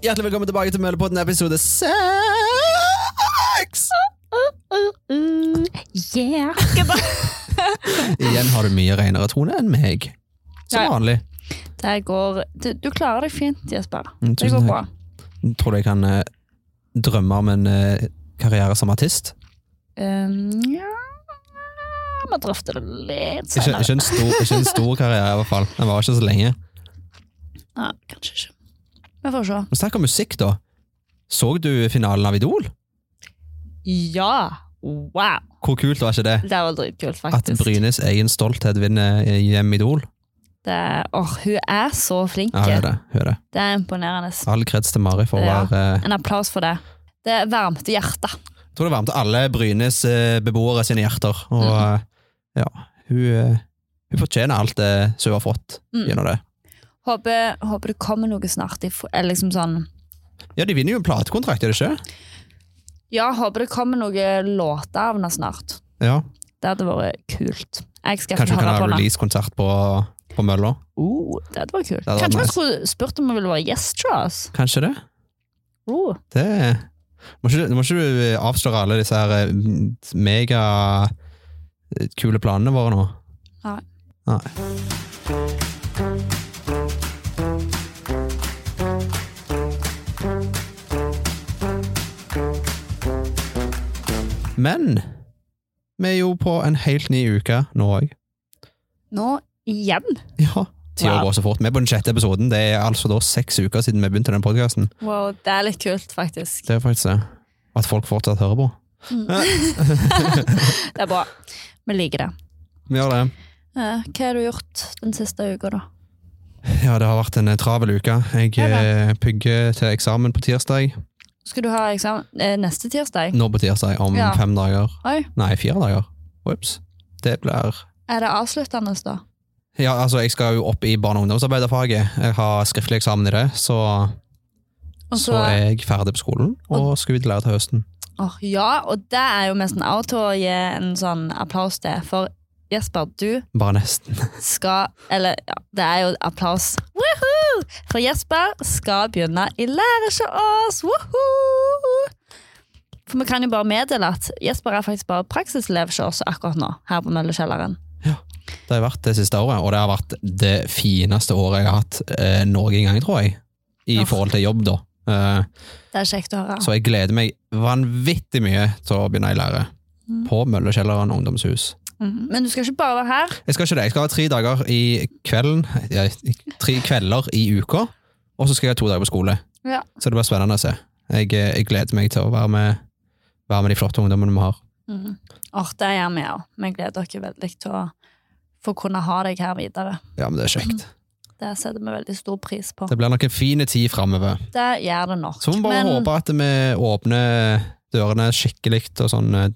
Hjertelig velkommen tilbake til Møllepodden episode seks! Yeah. Igjen har du mye renere tone enn meg. Som Ja, ja. vanlig. Det går du, du klarer deg fint, Jesper. Mm, Det tusen går takk. bra. Tror du jeg kan eh, drømme om en eh, karriere som artist? Um, ja Vi drøfter det litt Ikke, senere. ikke, en stor, ikke en stor karriere, i hvert fall. Den var ikke så lenge. Ja, kanskje ikke. Vi får se. Snakk om musikk, da. Så du finalen av Idol? Ja! Wow! Hvor kult var ikke det? Det var dritkult, At faktisk. Brynes egen stolthet vinner hjem Idol? Det, åh, hun er så flink. Ja, hun er det. Hun er det. Det er imponerende. All kreds til Mari for å Ja. være eh, En applaus for det. Det varmte hjertet. Jeg tror det varmte alle Brynes eh, beboere sine hjerter. Og eh, ja, hun, hun fortjener alt det som hun har fått Mm. gjennom det. Håper, håper det kommer noe snart. Eller liksom sånn Ja, de vinner jo en platekontrakt, gjør de ikke? Ja, håper det kommer noe låter av henne snart. Ja, Det hadde vært kult. Jeg skal Kanskje vi kan ha releasekonsert på, på Mølla? Oh, det hadde vært kult. hadde Kanskje vi nice. skulle spurt om hun ville være gjest hos oss? Kanskje det? Oh. Det Må ikke, må ikke du avsløre alle disse her eh, megakule planene våre nå? Nei. Nei. Men vi er jo på en helt ny uke nå òg. Nå igjen? Ja. Tida Wow. går så fort. Vi er på den sjette episoden. Det er altså da seks uker siden vi begynte den podkasten. Wow, det er litt kult, faktisk. Det er faktisk det. At folk fortsatt hører på. Mm. det er bra. Vi liker det. Vi gjør det. Eh, hva har du gjort den siste uka, da? Ja, det har vært en eh, travel uke. Jeg eh, pugger til eksamen på tirsdag. Skal du ha eksamen eh, neste tirsdag? Nå på tirsdag, om Ja. fem dager. Oi, Nei, fire dager. Ops. Det blir er det avsluttende, da? Ja, altså, jeg skal jo opp i barne- og ungdomsarbeiderfaget. Jeg har skriftlig eksamen i det, så, Og så er jeg ferdig på skolen og skal videre til høsten. Åh, ja, og det er jo nesten av til å gi en sånn applaus til, for Jesper, du Bare nesten. skal Eller ja, det er jo applaus. Woohoo! For Jesper skal begynne i lære ikke oss. Woohoo! For vi kan jo bare meddele at Jesper er faktisk bare praksiselev hos oss akkurat nå, her på Møllekjelleren. Det har vært det siste året, og det har vært det fineste året jeg har hatt eh, noen gang, tror jeg. I Ja. forhold til jobb, da. Eh, Det er kjekt å høre. så jeg gleder meg vanvittig mye til å begynne i lære. Mm. På Møllekjelleren ungdomshus. Mhm. Men du skal ikke bare være her. Jeg skal ikke det. Jeg skal ha tre dager i kvelden, ja, tre kvelder i uka, og så skal jeg ha to dager på skole. Ja. Så det blir spennende å se. Jeg, eh, jeg gleder meg til å være med, være med de flotte ungdommene vi har. Mm. Åh, det gjør vi òg. Vi gleder oss veldig til å få kunne ha deg her videre. Ja, men det er kjekt. Det setter vi veldig stor pris på. Det blir nok en fin tid framover. Det gjør det nok. Så må vi bare Men- håpe at vi åpner dørene skikkelig og sånn eh,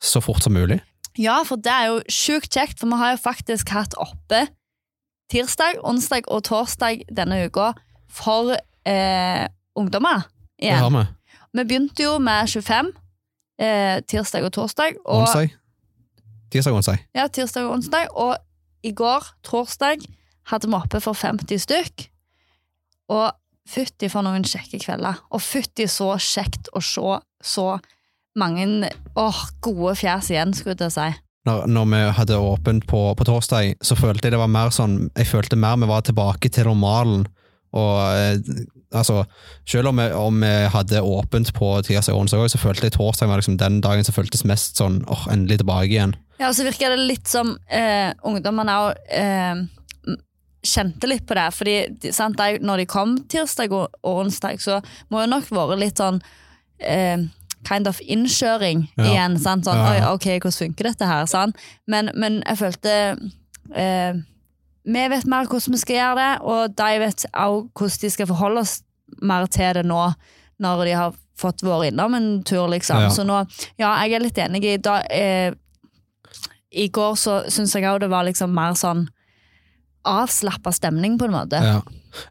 så fort som mulig. Ja, for det er jo sjukt kjekt, for vi har jo faktisk hatt oppe tirsdag, onsdag og torsdag denne uka for eh, ungdommer Det har vi. Vi begynte jo med 25 eh, tirsdag og torsdag. Og, Onsdag. Tirsdag og onsdag. Ja, tirsdag og onsdag. Og i går, torsdag, hadde vi oppe for 50 stykk. Og fytti for noen kjekke kvelder. Og fytti så kjekt å se så mange åh, gode fjes igjen, skulle jeg til å si. Når, når vi hadde åpent på, på torsdag, så følte jeg det var mer sånn Jeg følte mer vi var tilbake til normalen. Og eh, altså, selv om vi, om vi hadde åpent på tirsdag og onsdag så følte jeg torsdag var liksom den dagen som føltes mest sånn åh, endelig tilbake igjen. Ja, og så virker det litt som eh, ungdommene òg eh, kjente litt på det. Fordi sant, de, når de kom tirsdag og, og onsdag, så må det nok vært litt sånn eh, kind of innkjøring Ja. igjen. Sant? Sånn, Ja, Oi, ok, hvordan funker dette her? Sant? Men, men jeg følte eh, Vi vet mer hvordan vi skal gjøre det, og de vet også hvordan de skal forholde oss mer til det nå, når de har fått vært innom en tur, liksom. Ja. Så nå, ja, jeg er litt enig i da, eh, I går så syns jeg òg det var liksom mer sånn avslappa stemning, på en måte. Ja,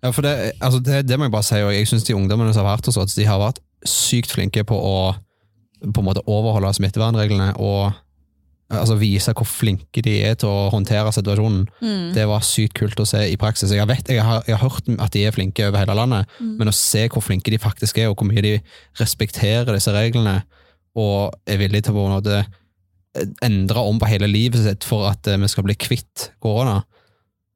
ja for det, altså det, det må jeg bare si, og jeg syns de ungdommene som har vært hos oss, de har vært sykt flinke på å på en måte overholde smittevernreglene og altså vise hvor flinke de er til å håndtere situasjonen. Mm. Det var sykt kult å se i praksis. Jeg, vet, jeg, har, jeg har hørt at de er flinke over hele landet, Mm. men å se hvor flinke de faktisk er, og hvor mye de respekterer disse reglene, og er villige til å på endre om på hele livet sitt for at eh, vi skal bli kvitt korona,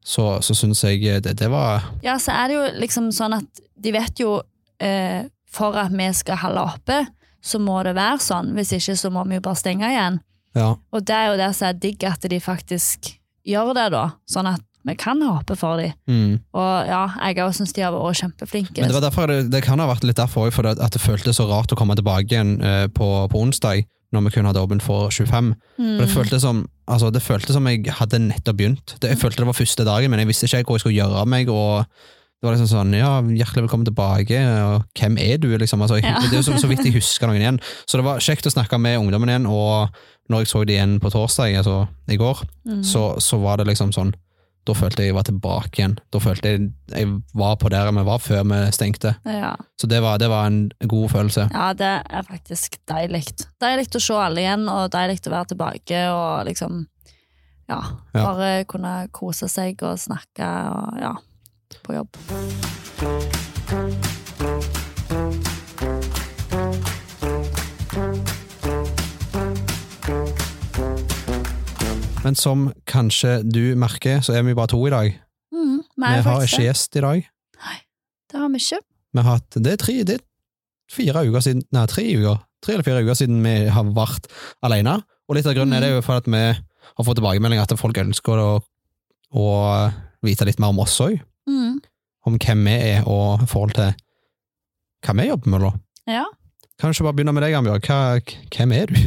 så, så syns jeg det, det var Ja, så er det jo liksom sånn at de vet jo eh, For at vi skal holde oppe, så må det være sånn. Hvis ikke så må vi jo bare stenge igjen. Ja. Og det er jo det som er digg, at de faktisk gjør det, da. Sånn at vi kan håpe for dem. Mm. Og ja, jeg òg syns de har vært kjempeflinke. Men det, var derfor det, det kan ha vært litt derfor for det, at det føltes så rart å komme tilbake igjen eh, på, på onsdag, når vi kun hadde åpent for 25. Mm. For det føltes som altså det føltes som jeg hadde nettopp begynt. Det, jeg følte det var første dagen, men jeg visste ikke hva hvor jeg skulle gjøre av meg. og det var liksom sånn, ja, hjertelig velkommen tilbake, og hvem er du, liksom? Altså, jeg, Ja. Det er så, så vidt jeg husker noen igjen. Så det var kjekt å snakke med ungdommen igjen, og når jeg så dem igjen på torsdag, altså i går, Mm. så, så var det liksom sånn, da følte jeg jeg var tilbake igjen. Da følte jeg jeg var på der vi var før vi stengte. ja. Så det var, det var en god følelse. ja, det er faktisk deilig. Deilig å se alle igjen, og deilig å være tilbake og liksom Ja, Ja. bare kunne kose seg og snakke og ja, på jobb. Men som kanskje du merker, så er vi bare to i dag. Mm, Vi har ikke gjest i dag. Nei, Det har vi ikke. Vi har hatt, det er tre, det er fire uker siden, nei, tre uker, tre eller fire uker siden vi har vært alene. Og litt av grunnen er det jo for at vi har fått tilbakemeldinger at folk ønsker å, å vite litt mer om oss òg. Om hvem vi er, og i forhold til hva vi jobber med. da. Ja. Kanskje bare begynne med deg, Annbjørg? Hva, hvem er du?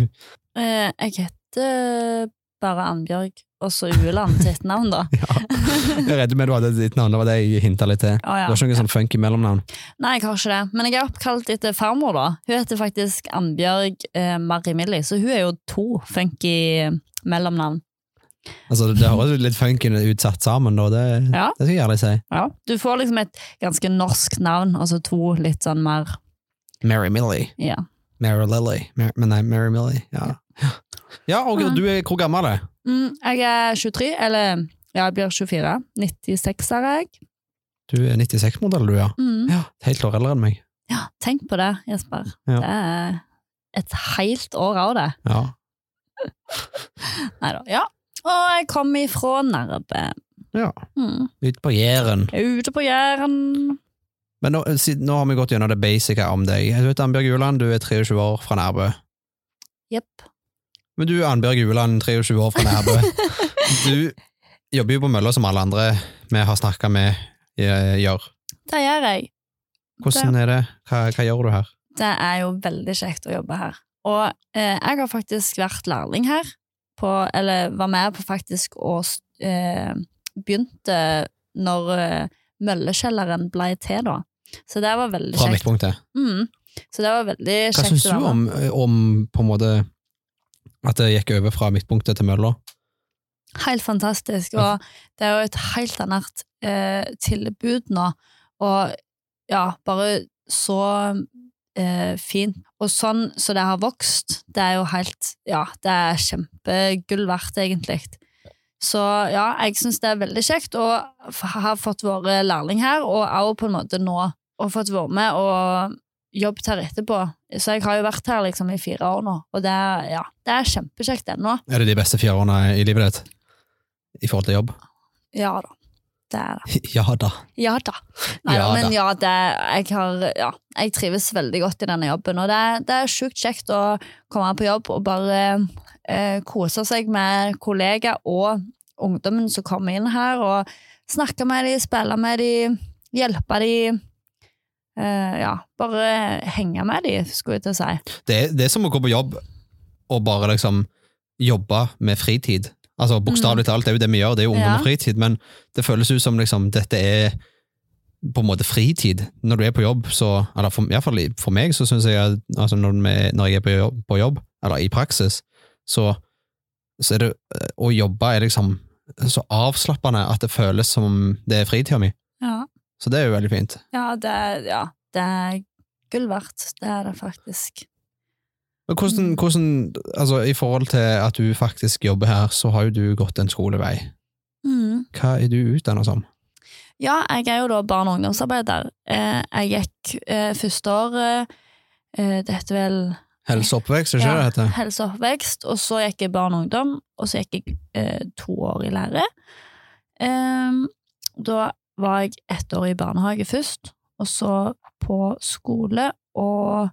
Eh, jeg heter bare Annbjørg, og så Ueland til navn da. Ja. Jeg er redd med du hadde ditt navn, det var det jeg hinta litt til. Å, ja. Du har ikke noe sånn funky mellomnavn? Nei, jeg har ikke det. Men jeg er oppkalt etter farmor, da. Hun heter faktisk Annbjørg eh, Marimilli, så hun er jo to funky mellomnavn. Altså, Det høres litt funky ut satt sammen, da. Det, Ja. det skal jeg ærlig si. Ja. Du får liksom et ganske norsk navn, og så to litt sånn mer Mary Millie. Ja. Mary Lily. Mer, men nei, Mary Millie. Ja, ja og du er hvor gammel er Mm, jeg er 23, eller ja, jeg blir 24. 96 er jeg. du? er 96-modell, du, ja. Mm. Ja, Et helt år eldre enn meg. Ja, tenk på det, Jesper. Ja. Det er et helt år av det. Ja. Nei da. Ja. Og jeg kom ifra Nærbø. ja. Mm. Ute på Jæren. Ute på Jæren. Men nå, nå har vi gått gjennom det basice om deg. Du heter Annbjørg Uland, du er 23 år fra Nærbø. Jepp. Men du Annbjørg Uland, 23 år fra Nærbø. du jobber jo på mølla som alle andre vi har snakka med, eh, gjør. Det gjør jeg. Hvordan er det? Hva, hva gjør du her? Det er jo veldig kjekt å jobbe her. Og eh, jeg har faktisk vært lærling her, på, eller var med på faktisk å eh, begynte når eh, Møllekjelleren ble til, da. Så det var veldig Fra kjekt. midtpunktet. Mm. Så det var veldig Hva kjekt syns å du om, om på en måte at det gikk over fra midtpunktet til mølla? Helt fantastisk, og det er jo et helt annet eh, tilbud nå, og ja, bare så eh, fint. Og sånn så det har vokst, det er jo helt, ja, det er kjempegull verdt, egentlig. Så ja, jeg syns det er veldig kjekt å ha fått være lærling her, og også på en måte nå, og fått være med og jobbet her etterpå. Så jeg har jo vært her liksom i fire år nå, og det er, ja, det er kjempekjekt ennå. Er det de beste fire årene i livet ditt? I forhold til jobb? Ja da, er det. Ja da. Ja da. Nei, Ja men da. ja, det, jeg, har, ja, jeg trives veldig godt i denne jobben, og det, det er sjukt kjekt å komme på jobb og bare eh, kose seg med kollegaer og ungdommen som kommer inn her, og snakke med dem, spille med dem, hjelpe dem. Eh, ja, bare henge med dem, skulle jeg til å si. Det det er som å gå på jobb og bare liksom jobbe med fritid. Altså Bokstavelig talt, det er jo det vi gjør, det er jo ungdom. Og fritid, men det føles ut som liksom dette er på en måte fritid. Når du er på jobb, så Eller for, i hvert fall for meg, så syns jeg at altså når, vi, når jeg er på jobb, på jobb, eller i praksis, så, så er det Å jobbe er liksom så avslappende at det føles som det er fritida mi. Ja, Så det er jo veldig fint. ja, det, ja, det er gull verdt. Det er det faktisk. Hvordan, hvordan, altså I forhold til at du faktisk jobber her, så har jo du gått en skolevei. Mm. Hva er du utdannet som? Ja, jeg er jo da barne- og ungdomsarbeider. Eh, jeg gikk eh, første år eh, Det heter vel Helse og oppvekst, ikke Ja. det heter? helse og oppvekst, og så gikk jeg barn og ungdom, og så gikk jeg to år i lære. Ehm, da var jeg ett år i barnehage først, og så på skole, og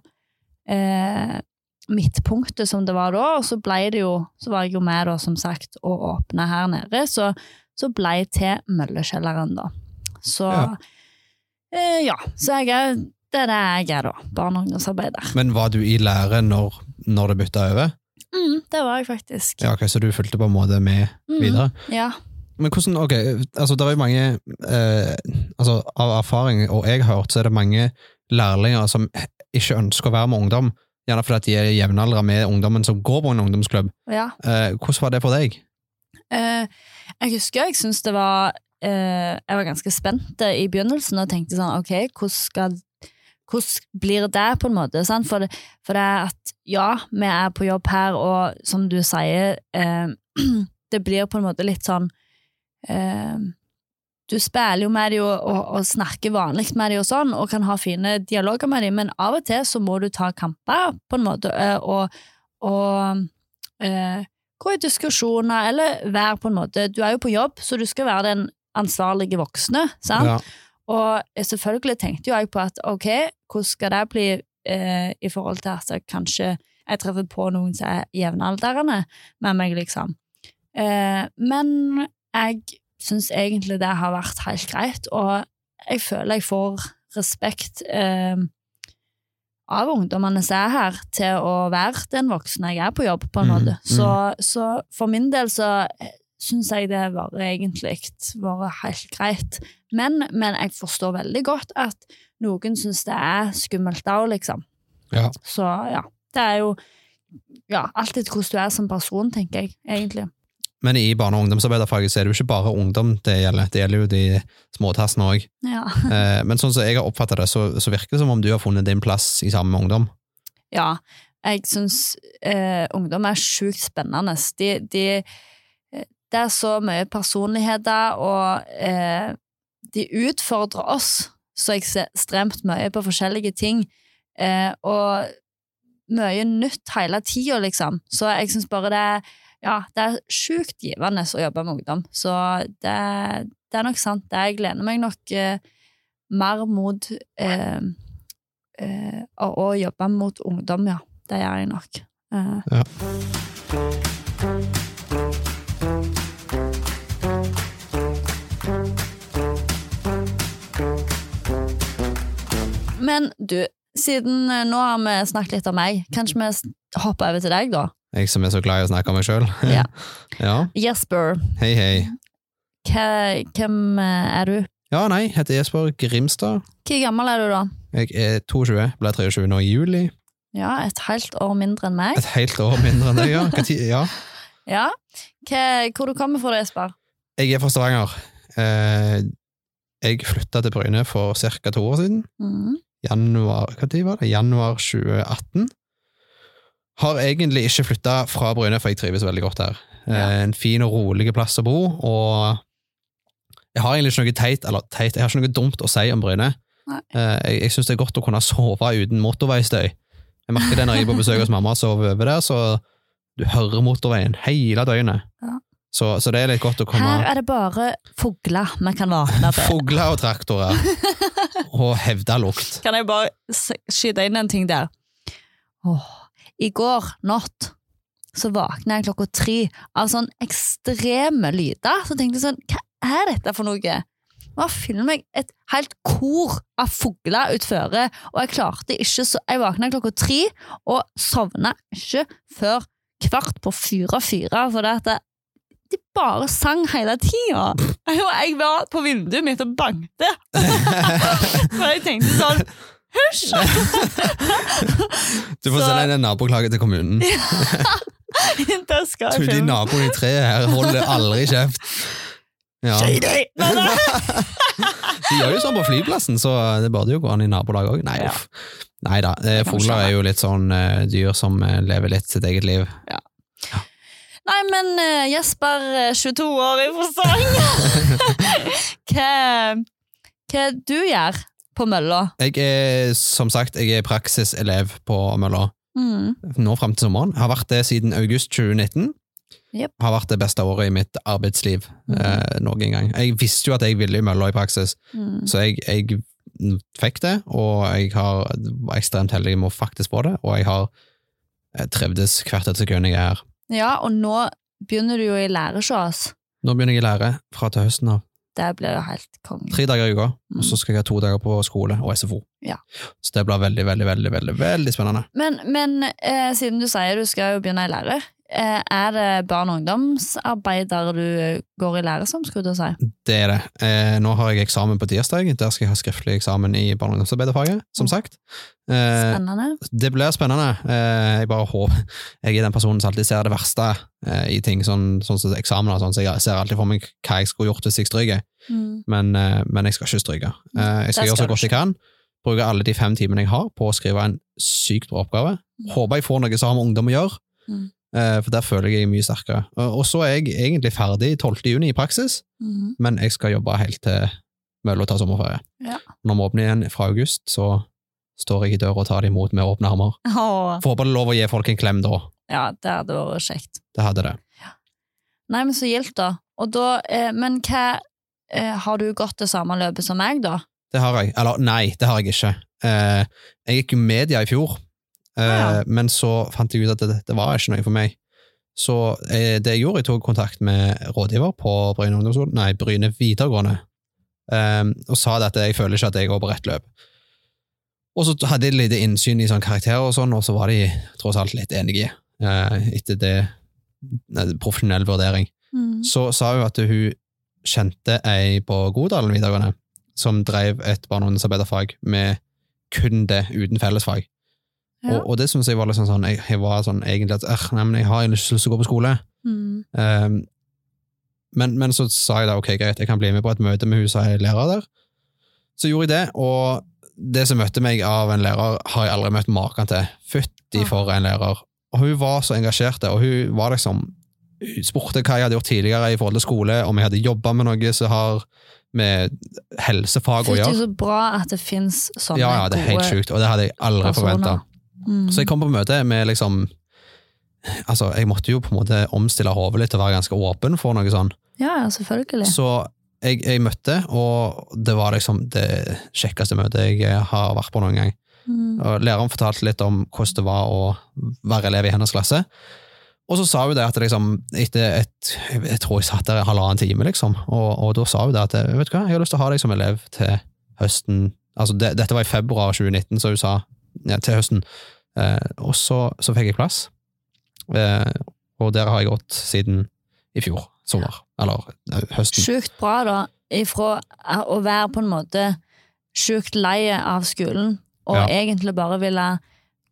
midtpunktet som det var da, og så ble det jo, så var jeg jo med da, som sagt, å åpne her nede, så, så ble jeg til Møllekjelleren da. Så, Ja. eh, ja, så jeg er, det er det jeg er da, barne- og ungdomsarbeider. Men var du i lære når, når det bytta over? Mm, det var jeg faktisk. Ja, ok, Så du fulgte på en måte med Mm, videre? Ja. Men hvordan, ok, altså det er jo mange eh, altså Av erfaring, og jeg har hørt, så er det mange lærlinger som ikke ønsker å være med ungdom, gjerne fordi de er jevnaldra med ungdommen som går på en ungdomsklubb. ja. Eh, hvordan var det for deg? Eh, jeg husker jeg syntes det var eh, Jeg var ganske spent i begynnelsen og tenkte sånn ok, hvordan skal hvordan blir det, på en måte? For, det, for det er at ja, vi er på jobb her, og som du sier, eh, det blir på en måte litt sånn eh, Du spiller jo med dem og, og, og snakker vanlig med dem og sånn, og kan ha fine dialoger med dem, men av og til så må du ta kamper, på en måte, eh, og, og eh, gå i diskusjoner, eller være på en måte Du er jo på jobb, så du skal være den ansvarlige voksne, sant? Ja. Og selvfølgelig tenkte jo jeg på at ok, hvordan skal det bli eh, i forhold til at jeg kanskje jeg treffer på noen som er jevnaldrende med meg, liksom. Eh, men jeg syns egentlig det har vært helt greit, og jeg føler jeg får respekt eh, av ungdommene som er her, til å være den voksne jeg er på jobb, på en Mm, måte. mm. Så, så for min del så syns jeg det var egentlig var helt greit. Men, men jeg forstår veldig godt at noen syns det er skummelt da, liksom. Ja. Så ja, det er jo ja, alltid hvordan du er som person, tenker jeg, egentlig. Men i barne- og ungdomsarbeiderfaget så er det jo ikke bare ungdom det gjelder, det gjelder jo de småtassene òg. Ja. Eh, men sånn som jeg har oppfatta det, så, så virker det som om du har funnet din plass i sammen med ungdom. ja jeg syns eh, ungdom er sjukt spennende. De, de, eh, det er så mye personligheter, og eh, de utfordrer oss så ekstremt mye på forskjellige ting. Eh, og mye nytt hele tida, liksom. Så jeg syns bare det er ja, det er sjukt givende å jobbe med ungdom. Så det, det er nok sant. Det jeg gleder meg nok eh, mer mot eh, eh, å, å jobbe mot ungdom, ja. Det gjør jeg nok. Eh, Men du, siden eh, nå har vi snakket litt om meg, kanskje vi hopper over til deg, da? Jeg som er så glad i å snakke om meg sjøl. Ja. ja. Jesper, Hei, hei. hva- hvem eh, er du? Ja, nei, jeg heter Jesper Grimstad. Hvor gammel er du, da? Jeg er 22, ble 23 nå i juli. Ja, et helt år mindre enn meg. Et helt år mindre enn deg, ja. Ja. Ja. Hva, hvor du kommer fra, Jesper? Jeg er fra Stavanger. Eh, jeg flytta til Bryne for ca. to år siden. Mm. Januar, hva tid var det? Januar 2018. Har egentlig ikke flytta fra Bryne, for jeg trives veldig godt her. Eh, Ja. En fin og rolig plass å bo, og jeg har egentlig ikke noe teit, eller teit, jeg har ikke noe dumt å si om Bryne. Nei. Eh, Jeg, jeg syns det er godt å kunne sove uten motorveistøy. Jeg merker det når jeg er på besøk hos mamma og sover over der, så du hører motorveien hele døgnet. Ja. Så, så det er litt godt å komme Her er det bare fugler vi kan våkne til. Fugler og traktorer. og hevda lukt. Kan jeg bare skyte inn en ting der? Åh, I går natt så våkna jeg klokka tre av sånn ekstreme lyder. Så tenkte jeg sånn, hva er dette for noe? Nå finner meg et helt kor av fugler utføre, og jeg klarte ikke så Jeg våkna klokka tre og sovna ikke før kvart på fire-fire, for det at de bare sang hele tida. Jeg var på vinduet mitt og bankte. For jeg tenkte sånn Hysj! Du får Så- sende en naboklage til kommunen. Det skal jeg filme. naboene i treet her holder aldri kjeft. Ja. Shady! Nei, nei. De gjør jo sånn på flyplassen, så det burde jo gå an i nabolag òg. Nei, Ja. uff. Nei da, eh, kan vi fugler er jo litt sånn eh, dyr som eh, lever litt sitt eget liv. Nei, men eh, Jesper, eh, 22 år i Forsang Hva hva du gjør på mølla? Jeg er som sagt jeg er praksiselev på Mølla Mm. nå fram til sommeren. Har vært det siden august 2019. Yep. Har vært det beste året i mitt arbeidsliv mm. eh, noen gang. Jeg visste jo at jeg ville i Mølla i praksis, Mm. så jeg, jeg fikk det, og jeg har, var ekstremt heldig med å faktisk få det, og jeg har jeg trevdes hvert et sekund jeg er her. Ja, og nå begynner du jo i lære hos oss. Nå begynner jeg i lære fra til høsten av. Det blir jo helt konge. Tre dager i uka, Mm. og så skal jeg ha to dager på skole og SFO. Ja. Så det blir veldig, veldig, veldig, veldig, veldig spennende. Men, men eh, siden du sier du skal jo begynne i lære, er det barn- og ungdomsarbeider du går i lære som, skulle du si? Det er det. Eh, nå har jeg eksamen på tirsdag. Der skal jeg ha skriftlig eksamen i barne- og ungdomsarbeiderfaget, som Mm. sagt. Eh, Spennende. det blir spennende. Eh, jeg bare håper Jeg er den personen som alltid ser det verste eh, i ting, sånn, sånn som eksamener og sånn, så jeg ser alltid for meg hva jeg skulle gjort hvis jeg stryker, Mm. men, eh, men jeg skal ikke stryke. Eh, jeg skal skal gjøre så godt jeg kan. Bruke alle de fem timene jeg har på å skrive en sykt bra oppgave. Mm. Håper jeg får noe som har med ungdom å gjøre, Mm. Eh, for der føler jeg er mye sterkere. Og så er jeg egentlig ferdig 12. juni i praksis, Mm. men jeg skal jobbe helt til Mølla tar sommerferie. Ja. Når vi åpner igjen fra august, så står jeg i døra og tar det imot med åpne armer. Åh, Får håpe det er lov å gi folk en klem da. ja, det hadde vært kjekt. Det hadde det. Nei, men så gildt da. Og da eh, men hva eh, Har du gått det samme løpet som meg, da? Det har jeg. Eller nei, det har jeg ikke. Eh, jeg gikk jo media i fjor, Ja. men så fant jeg ut at det, var ikke noe for meg. Så eh, det jeg gjorde, jeg tok kontakt med rådgiver på Bryne, ungdomsskole, nei, Bryne videregående eh, og sa at jeg føler ikke at jeg går på rett løp. Og så hadde jeg litt innsyn i sånn karakterer og sånn, og så var de tross alt litt enige eh, etter det eh, profesjonell vurdering. Mm. Så sa hun at hun kjente ei på Godalen videregående som drev et barne- og ungdomsarbeiderfag med kun det, uten fellesfag. Ja. Og, og det synes jeg var litt sånn, jeg, jeg var sånn egentlig at «Øh, nei, men jeg har ikke lyst til å gå på skole. Mm. Um, men, men så sa jeg da ok, greit, jeg kan bli med på et møte med hun som er lærer der. Så gjorde jeg det, og det som møtte meg av en lærer, har jeg aldri møtt maken til. Fytti Ah. for en lærer. Og hun var så engasjert, og hun var liksom hun spurte hva jeg hadde gjort tidligere i forhold til skole, om jeg hadde jobba med noe som har med helsefag å Fytti så bra at det fins sånne Ja, ja, det er helt sjukt, og det hadde jeg aldri forventa. Mm. Så jeg kom på møte med liksom Altså, jeg måtte jo på en måte omstille hodet litt og være ganske åpen for noe sånn. Ja, ja, selvfølgelig. Så jeg, jeg møtte, og det var liksom det kjekkeste møtet jeg har vært på noen gang. Mm. Og læreren fortalte litt om hvordan det var å være elev i hennes klasse. Og så sa hun det at liksom, etter et Jeg tror jeg satt der en halvannen time, liksom, og, og da sa hun det at vet du hva, jeg har lyst til å ha deg som elev til høsten Altså, det, dette var i februar 2019, så hun sa ja, til høsten. Eh, og så, så fikk jeg plass. Eh, og der har jeg gått siden i fjor sommer. Eller eh, høsten. Sjukt bra, da, ifra å være på en måte sjukt lei av skolen, og Ja. egentlig bare ville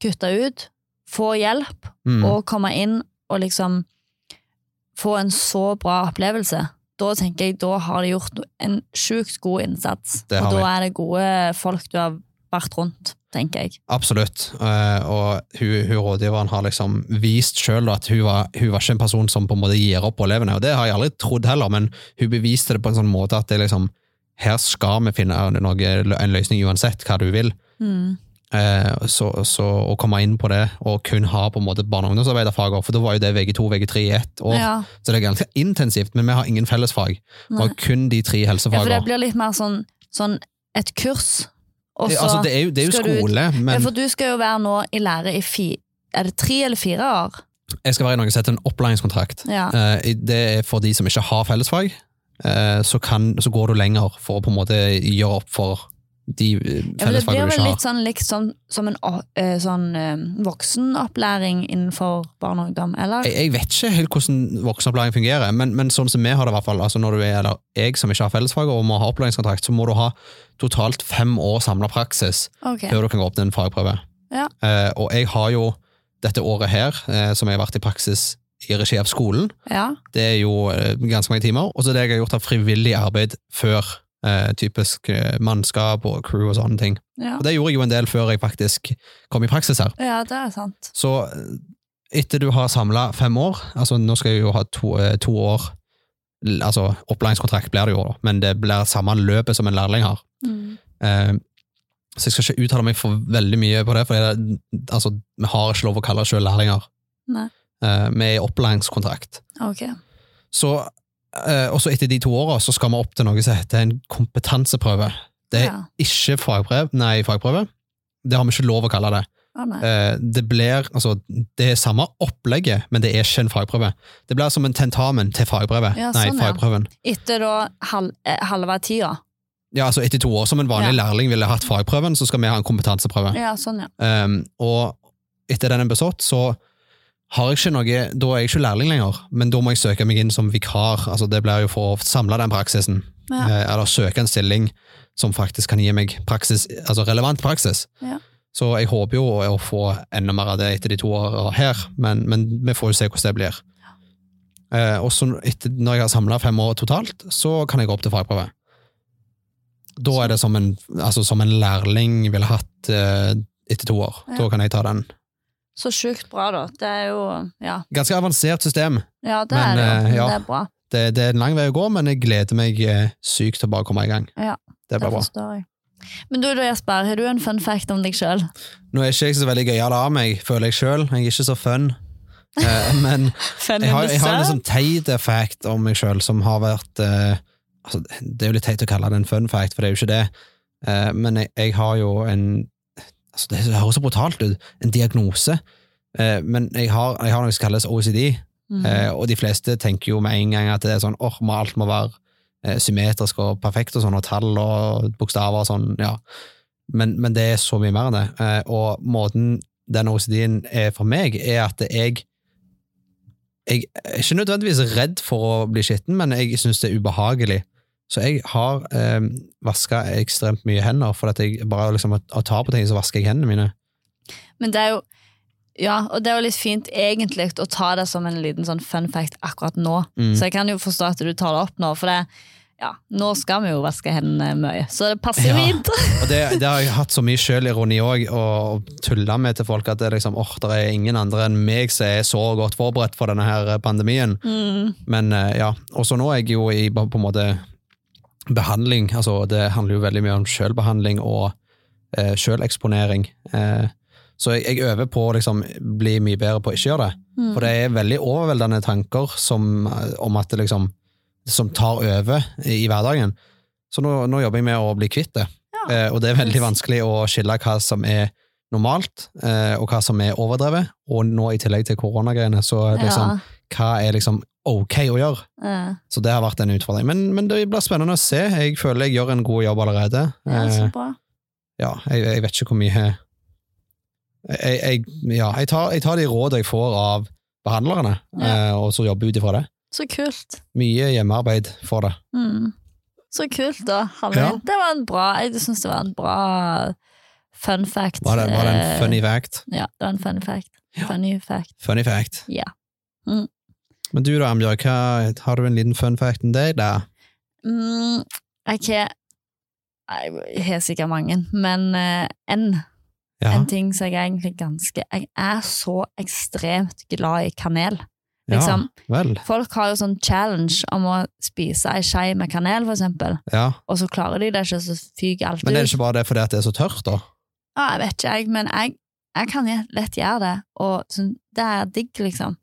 kutte ut, få hjelp, Mm. og komme inn og liksom få en så bra opplevelse. Da tenker jeg, da har de gjort en sjukt god innsats, og da er det gode folk du har vært rundt, tenker jeg. Absolutt. Eh, og hun, hun rådgiveren har liksom vist sjøl at hun var, hun var ikke en person som på en måte gir opp på elevene, og det har jeg aldri trodd heller, men hun beviste det på en sånn måte at det liksom her skal vi finne noe, en løsning uansett hva du vil. Mm. Eh, så, så å komme inn på det, og kun ha på en måte barne- og ungdomsarbeiderfag, for da var jo det VG2 VG3 i ett år, Ja. så det er ganske intensivt, men vi har ingen fellesfag. Vi har kun de tre helsefagene. ja, for det blir litt mer sånn, sånn et kurs, og så altså, det er jo, det er jo skole, du men for du skal jo være nå i lære i fi... Er det tre eller fire år? jeg skal være i noe som heter en opplæringskontrakt. Ja. Eh, Det er for de som ikke har fellesfag, eh, så, kan, så går du lenger for å på en måte gjøre opp for de fellesfagene du ikke har. det blir vel litt sånn, liksom, som en eh, sånn eh, voksenopplæring innenfor barn og ungdom, eller? Jeg, jeg vet ikke helt hvordan voksenopplæring fungerer, men, men sånn som vi har det i hvert fall, altså når du er, eller jeg som ikke har fellesfag og må ha opplæringskontrakt, så må du ha totalt fem år samla praksis okay. før du kan gå opp til en fagprøve. Ja. Eh, og jeg har jo dette året her, eh, som jeg har vært i praksis i regi av skolen, Ja. det er jo eh, ganske mange timer, og så det jeg har gjort av frivillig arbeid før Eh, typisk eh, mannskap og crew og sånne ting. Ja. Og det gjorde jeg jo en del før jeg faktisk kom i praksis her. ja, det er sant. Så eh, etter du har samla fem år, altså nå skal jeg jo ha to, to år Altså opplæringskontrakt blir det jo, men det blir samme løpet som en lærling har. Mm. Eh, så jeg skal ikke uttale meg for veldig mye på det, for det, altså, vi har ikke lov å kalle oss selv lærlinger. Nei. Eh, vi er i opplæringskontrakt. Okay. Så, eh, også etter de to åra så skal vi opp til noe som heter en kompetanseprøve. Det er Ja. ikke fagbrev, nei, fagprøve. Det har vi ikke lov å kalle det. Oh. Det blir, altså, det er samme opplegget, men det er ikke en fagprøve. Det blir som en tentamen til fagbrevet. Ja, nei, sånn, ja. fagprøven. Etter da halv, eh, halve tida. Ja, altså etter to år, som en vanlig Ja. lærling ville hatt fagprøven, så skal vi ha en kompetanseprøve. Ja, sånn, ja. Um, og etter den er bestått, så har jeg ikke noe, da er jeg ikke lærling lenger, men da må jeg søke meg inn som vikar, altså det blir jo for å samle den praksisen, Ja. eh, eller søke en stilling som faktisk kan gi meg praksis, altså relevant praksis. Ja. Så jeg håper jo å få enda mer av det etter de to årene her, men, men vi får jo se hvordan det blir. Eh, og så når jeg har samlet fem år totalt, så kan jeg gå opp til fagprøve. Da er det som en, altså som en lærling ville hatt eh, etter to år. Ja. Da kan jeg ta den. Så sjukt bra, da. Det er jo Ja, Ganske avansert system. ja det Men, er det jo. eh, ja. Det er bra. Det, det er en lang vei å gå, men jeg gleder meg eh, sykt til å bare komme i gang. Ja, det Det forstår jeg. Men du da, Jesper, har du en fun fact om deg sjøl? Nå er ikke jeg så veldig gøyal av meg, føler jeg sjøl. Jeg er ikke så fun. Uh, men Fun jeg har, jeg har en sånn teit fact om meg sjøl som har vært altså, Det er jo litt teit å kalle det en fun fact, for det er jo ikke det. Men jeg, jeg har jo en altså, Det høres så brutalt ut. En diagnose. Eh, men jeg har, jeg har noe som kalles OCD. mm. Eh, og de fleste tenker jo med en gang at det er sånn, åh, må alt må være eh, symmetrisk og perfekt og sånn, og tall og bokstaver og sånn, ja. Men, men det er så mye mer enn det. Eh, og måten den OCD-en er for meg, er at jeg jeg er ikke nødvendigvis redd for å bli skitten, men jeg synes det er ubehagelig. Så jeg har eh, vaska ekstremt mye hender, for at jeg bare liksom å, ta på ting, så vasker jeg hendene mine. Men det er jo Ja, og det er jo litt fint egentlig å ta det som en liten sånn fun fact akkurat nå. Mm. Så jeg kan jo forstå at du tar det opp nå, for det ja, nå skal vi jo vaske hendene mye, så det passer Ja. fint. Og det, det har jeg hatt så mye sjølironi òg, og tulla med til folk at det liksom, oh, det er ingen andre enn meg som er så godt forberedt for denne her pandemien. Mm. Men eh, ja, og så nå er jeg jo i på en måte behandling, altså det handler jo veldig mye om sjølbehandling og eh, sjøleksponering. Eh, så jeg, jeg øver på å liksom bli mye bedre på å ikke gjøre det. Mm. For det er veldig overveldende tanker som, om at det liksom som tar over i hverdagen. Så nå, nå jobber jeg med å bli kvitt det. Ja. Eh, og det er veldig vanskelig å skille hva som er normalt, eh, og hva som er overdrevet. Og nå i tillegg til koronagreiene, så liksom, hva er liksom ok å gjøre? Uh. Så det har vært en utfordring. Men, men det blir spennende å se. Jeg føler jeg gjør en god jobb allerede. ja, så Eh, bra. ja, jeg, jeg vet ikke hvor mye jeg, jeg, ja, jeg, tar, jeg tar de råd jeg får av behandlerne, Ja. eh, og så jobber ut ifra det. Så kult. Mye hjemmearbeid for det. Mm. Så kult, da. Ja. Det var en bra Jeg syns det var en bra fun fact. Var det, var det en Eh, funny fact? Ja, det var en funny fact. Funny fact. Funny fact. Ja. Mm. Men du da, Ambjørg, hva, har du en liten fun fact enn deg da? Mm, har Jeg har sikkert mange, men uh, en, Ja, en ting som jeg er egentlig ganske Jeg er så ekstremt glad i kanel. ja Liksom, vel. Folk har jo sånn challenge om å spise ei skje med kanel, for eksempel, Ja. og så klarer de det ikke, så fyker alt ut. Men er det ikke bare det fordi det er så tørt, da? Ja, jeg vet ikke, jeg, men jeg, jeg kan lett gjøre det, og så, det er digg, liksom.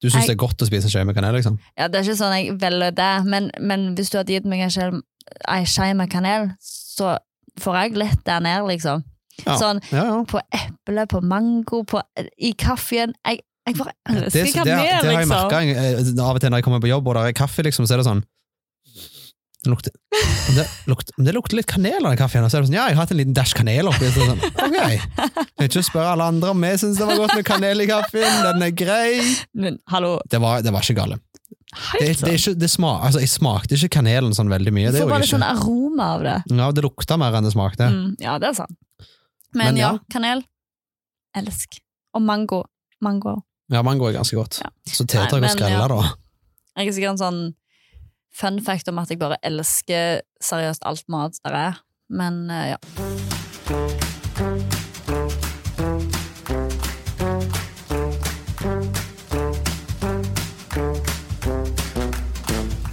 Du syns Jeg- det er godt å spise skje med kanel, liksom? Ja, det er ikke sånn jeg velger det, men, men hvis du hadde gitt meg en skje- ei skje med kanel, så får jeg lett der ned, liksom. Ja. Sånn Ja, ja. på eple, på mango, på, i kaffen. Jeg, jeg bare elsker kanel, liksom. det, har jeg liksom. merka av og til når jeg kommer på jobb og det er kaffe, liksom, så er det sånn det lukter, det, lukter, det lukter litt kanel av den kaffen, og så er det sånn, ja, jeg har hatt en liten dash kanel oppi. Så sånn, ok, jeg vil ikke spørre alle andre om jeg syns det var godt med kanel i kaffen, den er grei. Men hallo, Det var, det var ikke gale. Det, helt det, ikke, det smak, altså, jeg smakte ikke kanelen sånn veldig mye. Det bare litt sånn aroma av det. Ja, det lukta mer enn det smakte. Mm, ja, det er sant. Men, Men ja, ja. kanel. Elsk. Og mango. Mango. Ja, mango er ganske godt. Ja. Så teter og å skrelle, ja. da. Jeg er sikkert en sånn fun fact om at jeg bare elsker seriøst alt mat der er. Men eh, ja.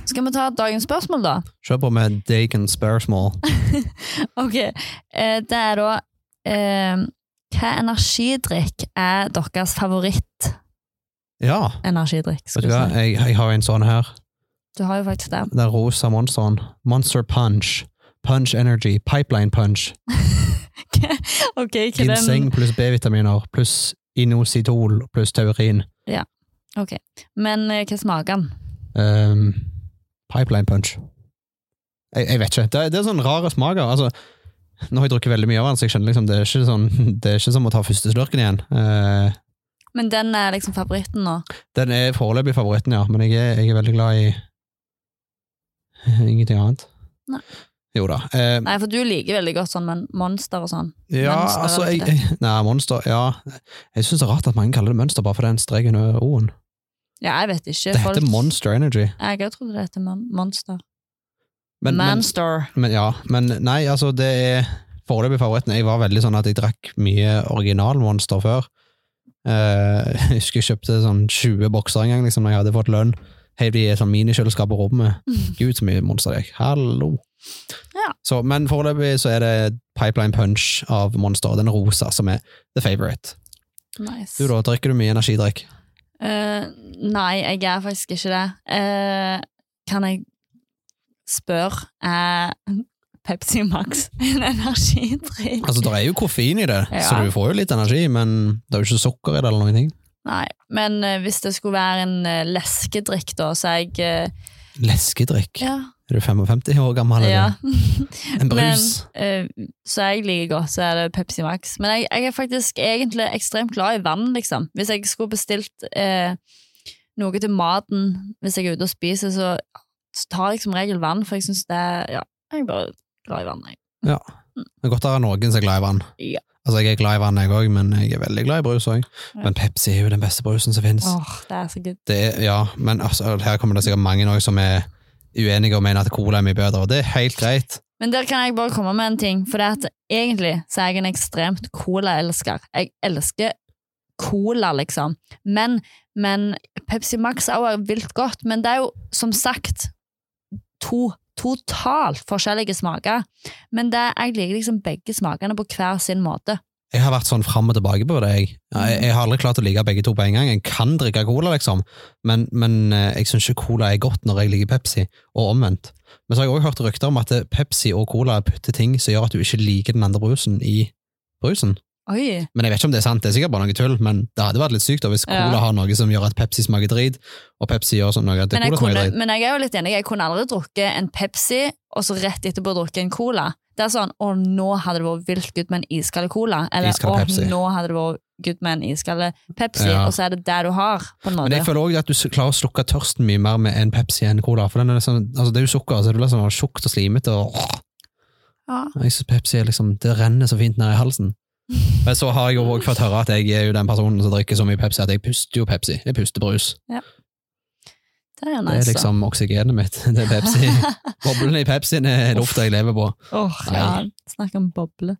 Skal vi ta dagens spørsmål, da? Kjør på med dagens spørsmål. Ok, eh, det er da eh, Hva energidrikk er deres favoritt-energidrikk? Skal vet du hva? si? Jeg, jeg har en sånn her. Du har jo faktisk det. Det er rosa monsteren. Monster Punch. Punch Energy. Pipeline Punch. ok, ikke den. Ginseng pluss B-vitaminer pluss inositol pluss taurin. Ok, Men eh, hva smaker den? Um, pipeline Punch. Jeg, jeg vet ikke. Det, er- det er sånn rare smaker. Altså, nå har jeg drukket veldig mye av den, så jeg skjønner liksom, det er ikke, sånn, det er ikke som å ta første slurken igjen. Eh, Men den er liksom favoritten nå? den er foreløpig favoritten, ja, men jeg er, jeg er veldig glad i ingenting annet. Nei. Jo da. Eh, Nei, for du liker veldig godt sånn men monster og sånn. Ja, Mønster, altså jeg, jeg, Nei, monster, ja. Jeg syns det er rart at mange kaller det mønster bare for den streken over O-en. Ja, jeg vet ikke. Det heter Monster Energy. Jeg òg trodde det heter monster. Men, men, Monster. men ja, men nei, altså det er foreløpig favoritten. Jeg var veldig sånn at jeg drakk mye original Monster før. Eh, jeg husker jeg kjøpte sånn 20 bokser en gang liksom, når jeg hadde fått lønn. Helt de sånn minikjøleskap på rommet. Gud, så mye Monster jeg Hallo! Ja. Så, men foreløpig så er det Pipeline Punch av Monster, den rosa, som er the favorite. Nice. Du da, drikker du mye energidrikk? Uh, nei, jeg er faktisk ikke det. Uh, kan jeg spørre Er Pepsi Max en energidrikk? Altså, det er jo koffein i det, Ja. så du får jo litt energi, men det er jo ikke sukker i det eller noen ting. Nei, men eh, hvis det skulle være en eh, leskedrikk, da, så er jeg eh, Leskedrikk. Ja. Er du 55 år gammel? eller? ja. En brus? Men, uh, så jeg liker godt, så er det Pepsi Max. Men jeg, jeg er faktisk egentlig ekstremt glad i vann, liksom. Hvis jeg skulle bestilt uh, noe til maten hvis jeg er ute og spiser, så tar jeg som regel vann, for jeg syns det er Ja, jeg er bare glad i vann, jeg. Det er godt å ha noen som er glad i vann. Ja. Altså, Jeg er glad i vann, jeg òg, men jeg er veldig glad i brus òg. Men Pepsi er jo den beste brusen som finnes. Åh, det er så good. Det er, ja, men altså, her kommer det sikkert mange også som er uenige og mener at cola er mye bedre, og det er helt greit. Men der kan jeg bare komme med en ting, for det at egentlig så er jeg en ekstremt cola-elsker. Jeg elsker cola, liksom. Men, men Pepsi Max er også vilt godt, men det er jo som sagt to totalt forskjellige smaker. Men det, jeg liker liksom begge smakene på hver sin måte. Jeg har vært sånn fram og tilbake på det. Jeg, jeg, har aldri klart å like begge to på en gang. Jeg kan drikke cola, liksom, men, men eh, jeg syns ikke cola er godt når jeg liker Pepsi, og omvendt. Men så har jeg også hørt rykter om at Pepsi og cola putter ting som gjør at du ikke liker den andre brusen i brusen. Oi! Men jeg vet ikke om det er sant, det er sikkert bare noe tull, men det hadde vært litt sykt da, hvis Ja. cola har noe som gjør at Pepsi smaker drit, og Pepsi gjør sånn noe at Men jeg, kunne, smaker drit. men jeg er jo litt enig, jeg kunne aldri drukket en Pepsi, og så rett etterpå drukke en cola. Det er sånn, å nå hadde det vært vilt good med en iskald cola, eller å nå hadde det vært good med en iskald Pepsi, Ja. og så er det det du har, på en Men jeg føler også at du klarer å slukke tørsten mye mer med en Pepsi enn cola, for den er sånn, altså det er jo sukker, så det blir sånn tjukt og slimete, og Ja. jeg synes Pepsi er liksom, det renner så fint ned i halsen. Men så har jeg jo også fått høre at jeg er jo den personen som drikker så mye Pepsi at jeg puster jo Pepsi. Jeg puster brus. Det er nice, Det er liksom oksygenet mitt. Det er Pepsi. Boblene i Pepsien er lufta jeg lever på. Åh, ja, snakk om boble.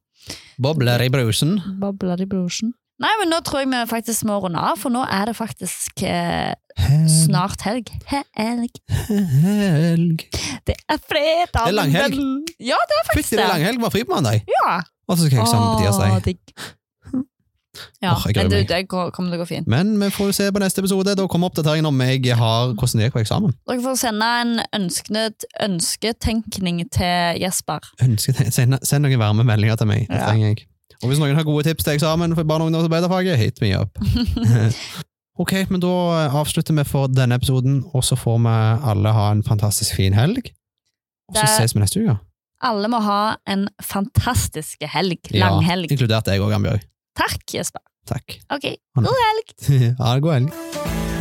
Bobler i brusen. Bobler i brusen. Nei, men nå tror jeg vi faktisk må runde av, for nå er det faktisk eh, snart helg. Helg. Helg. Det er fredag. Det er langhelg. Ja, det er faktisk Fytti, det er langhelg. Var fri på mandag. Ja. Og så skal jeg eksamen på tirsdag. Ja, oh, men du, det går- kommer til å gå fint. Men vi får se på neste episode. Da kommer oppdateringen om jeg har hvordan det gikk på eksamen. Dere får sende en ønsket, ønsketenkning til Jesper. Ønsketenkning. send, send noen varme meldinger til meg. Det Ja. trenger jeg. Og hvis noen har gode tips til eksamen for barne- og ungdomsarbeiderfaget, hit me up. ok, men da avslutter vi for denne episoden, og så får vi alle ha en fantastisk fin helg. Og så ses vi neste uke. Alle må ha en fantastisk helg. Ja, Langhelg. Inkludert deg òg, Ambjørg. Takk, Jesper. Takk. Ok, god helg! ha en god helg.